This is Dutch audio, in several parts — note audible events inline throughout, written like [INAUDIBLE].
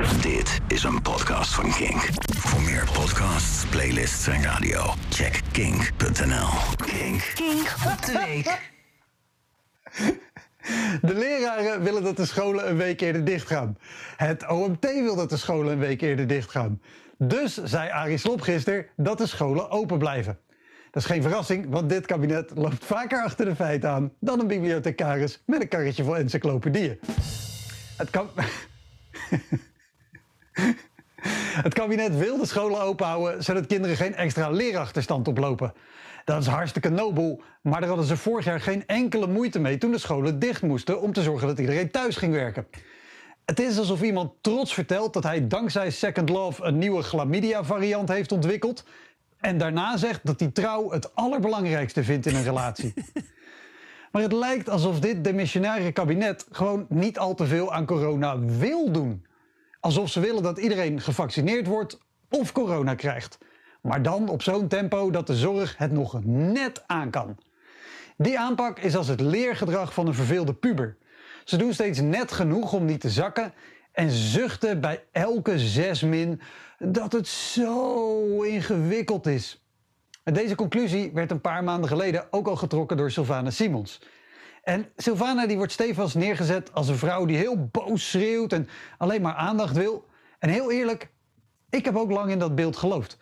Dit is een podcast van Kink. Voor meer podcasts, playlists en radio, check kink.nl. Kink. Kink op de week. [LAUGHS] De leraren willen dat de scholen een week eerder dichtgaan. Het OMT wil dat de scholen een week eerder dichtgaan. Dus zei Arie Slob gisteren dat de scholen open blijven. Dat is geen verrassing, want dit kabinet loopt vaker achter de feiten aan dan een bibliothecaris met een karretje vol encyclopedieën. Het, kan... [LAUGHS] Het kabinet wil de scholen openhouden zodat kinderen geen extra leerachterstand oplopen. Dat is hartstikke nobel, maar daar hadden ze vorig jaar geen enkele moeite mee toen de scholen dicht moesten om te zorgen dat iedereen thuis ging werken. Het is alsof iemand trots vertelt dat hij dankzij Second Love een nieuwe chlamydia variant heeft ontwikkeld en daarna zegt dat hij trouw het allerbelangrijkste vindt in een relatie. [LAUGHS] Maar het lijkt alsof dit demissionaire kabinet gewoon niet al te veel aan corona wil doen. Alsof ze willen dat iedereen gevaccineerd wordt of corona krijgt. Maar dan op zo'n tempo dat de zorg het nog net aan kan. Die aanpak is als het leergedrag van een verveelde puber. Ze doen steeds net genoeg om niet te zakken en zuchten bij elke zes min dat het zo ingewikkeld is. Deze conclusie werd een paar maanden geleden ook al getrokken door Sylvana Simons. En Sylvana die wordt stevast neergezet als een vrouw die heel boos schreeuwt en alleen maar aandacht wil. En heel eerlijk, ik heb ook lang in dat beeld geloofd.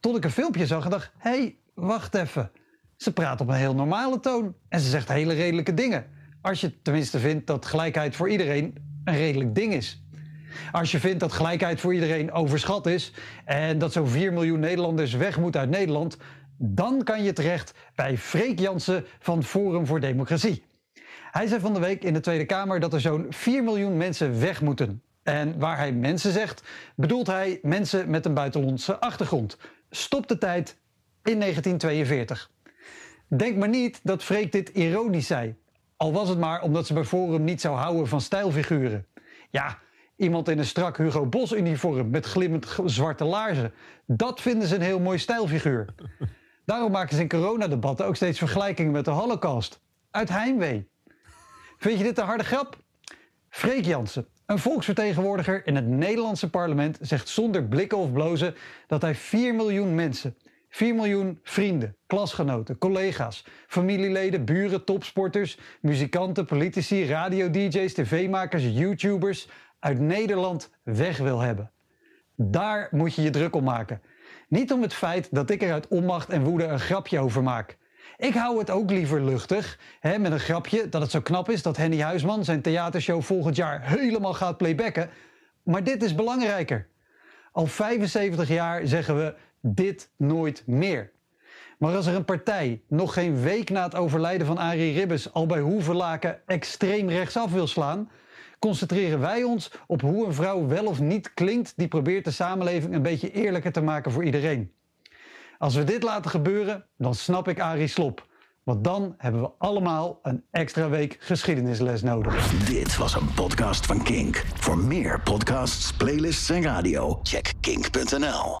Tot ik een filmpje zag en dacht, hé, hey, wacht even. Ze praat op een heel normale toon en ze zegt hele redelijke dingen. Als je tenminste vindt dat gelijkheid voor iedereen een redelijk ding is. Als je vindt dat gelijkheid voor iedereen overschat is en dat zo'n 4 miljoen Nederlanders weg moeten uit Nederland, dan kan je terecht bij Freek Jansen van Forum voor Democratie. Hij zei van de week in de Tweede Kamer dat er zo'n 4 miljoen mensen weg moeten. En waar hij mensen zegt, bedoelt hij mensen met een buitenlandse achtergrond. Stop de tijd in 1942. Denk maar niet dat Freek dit ironisch zei. Al was het maar omdat ze bij Forum niet zou houden van stijlfiguren. Ja, iemand in een strak Hugo Bos uniform met glimmend zwarte laarzen. Dat vinden ze een heel mooi stijlfiguur. Daarom maken ze in coronadebatten ook steeds vergelijkingen met de holocaust. Uit heimwee. Vind je dit een harde grap? Freek Jansen, een volksvertegenwoordiger in het Nederlandse parlement, zegt zonder blikken of blozen dat hij 4 miljoen mensen, 4 miljoen vrienden, klasgenoten, collega's, familieleden, buren, topsporters, muzikanten, politici, radio-dj's, tv-makers, YouTubers uit Nederland weg wil hebben. Daar moet je je druk om maken. Niet om het feit dat ik er uit onmacht en woede een grapje over maak. Ik hou het ook liever luchtig, hè, met een grapje dat het zo knap is dat Henny Huisman zijn theatershow volgend jaar helemaal gaat playbacken. Maar dit is belangrijker. Al 75 jaar zeggen we dit nooit meer. Maar als er een partij nog geen week na het overlijden van Arie Ribbes al bij Hoevelaken extreem rechtsaf wil slaan, concentreren wij ons op hoe een vrouw wel of niet klinkt die probeert de samenleving een beetje eerlijker te maken voor iedereen. Als we dit laten gebeuren, dan snap ik Arie Slop. Want dan hebben we allemaal een extra week geschiedenisles nodig. Dit was een podcast van Kink. Voor meer podcasts, playlists en radio, check kink.nl.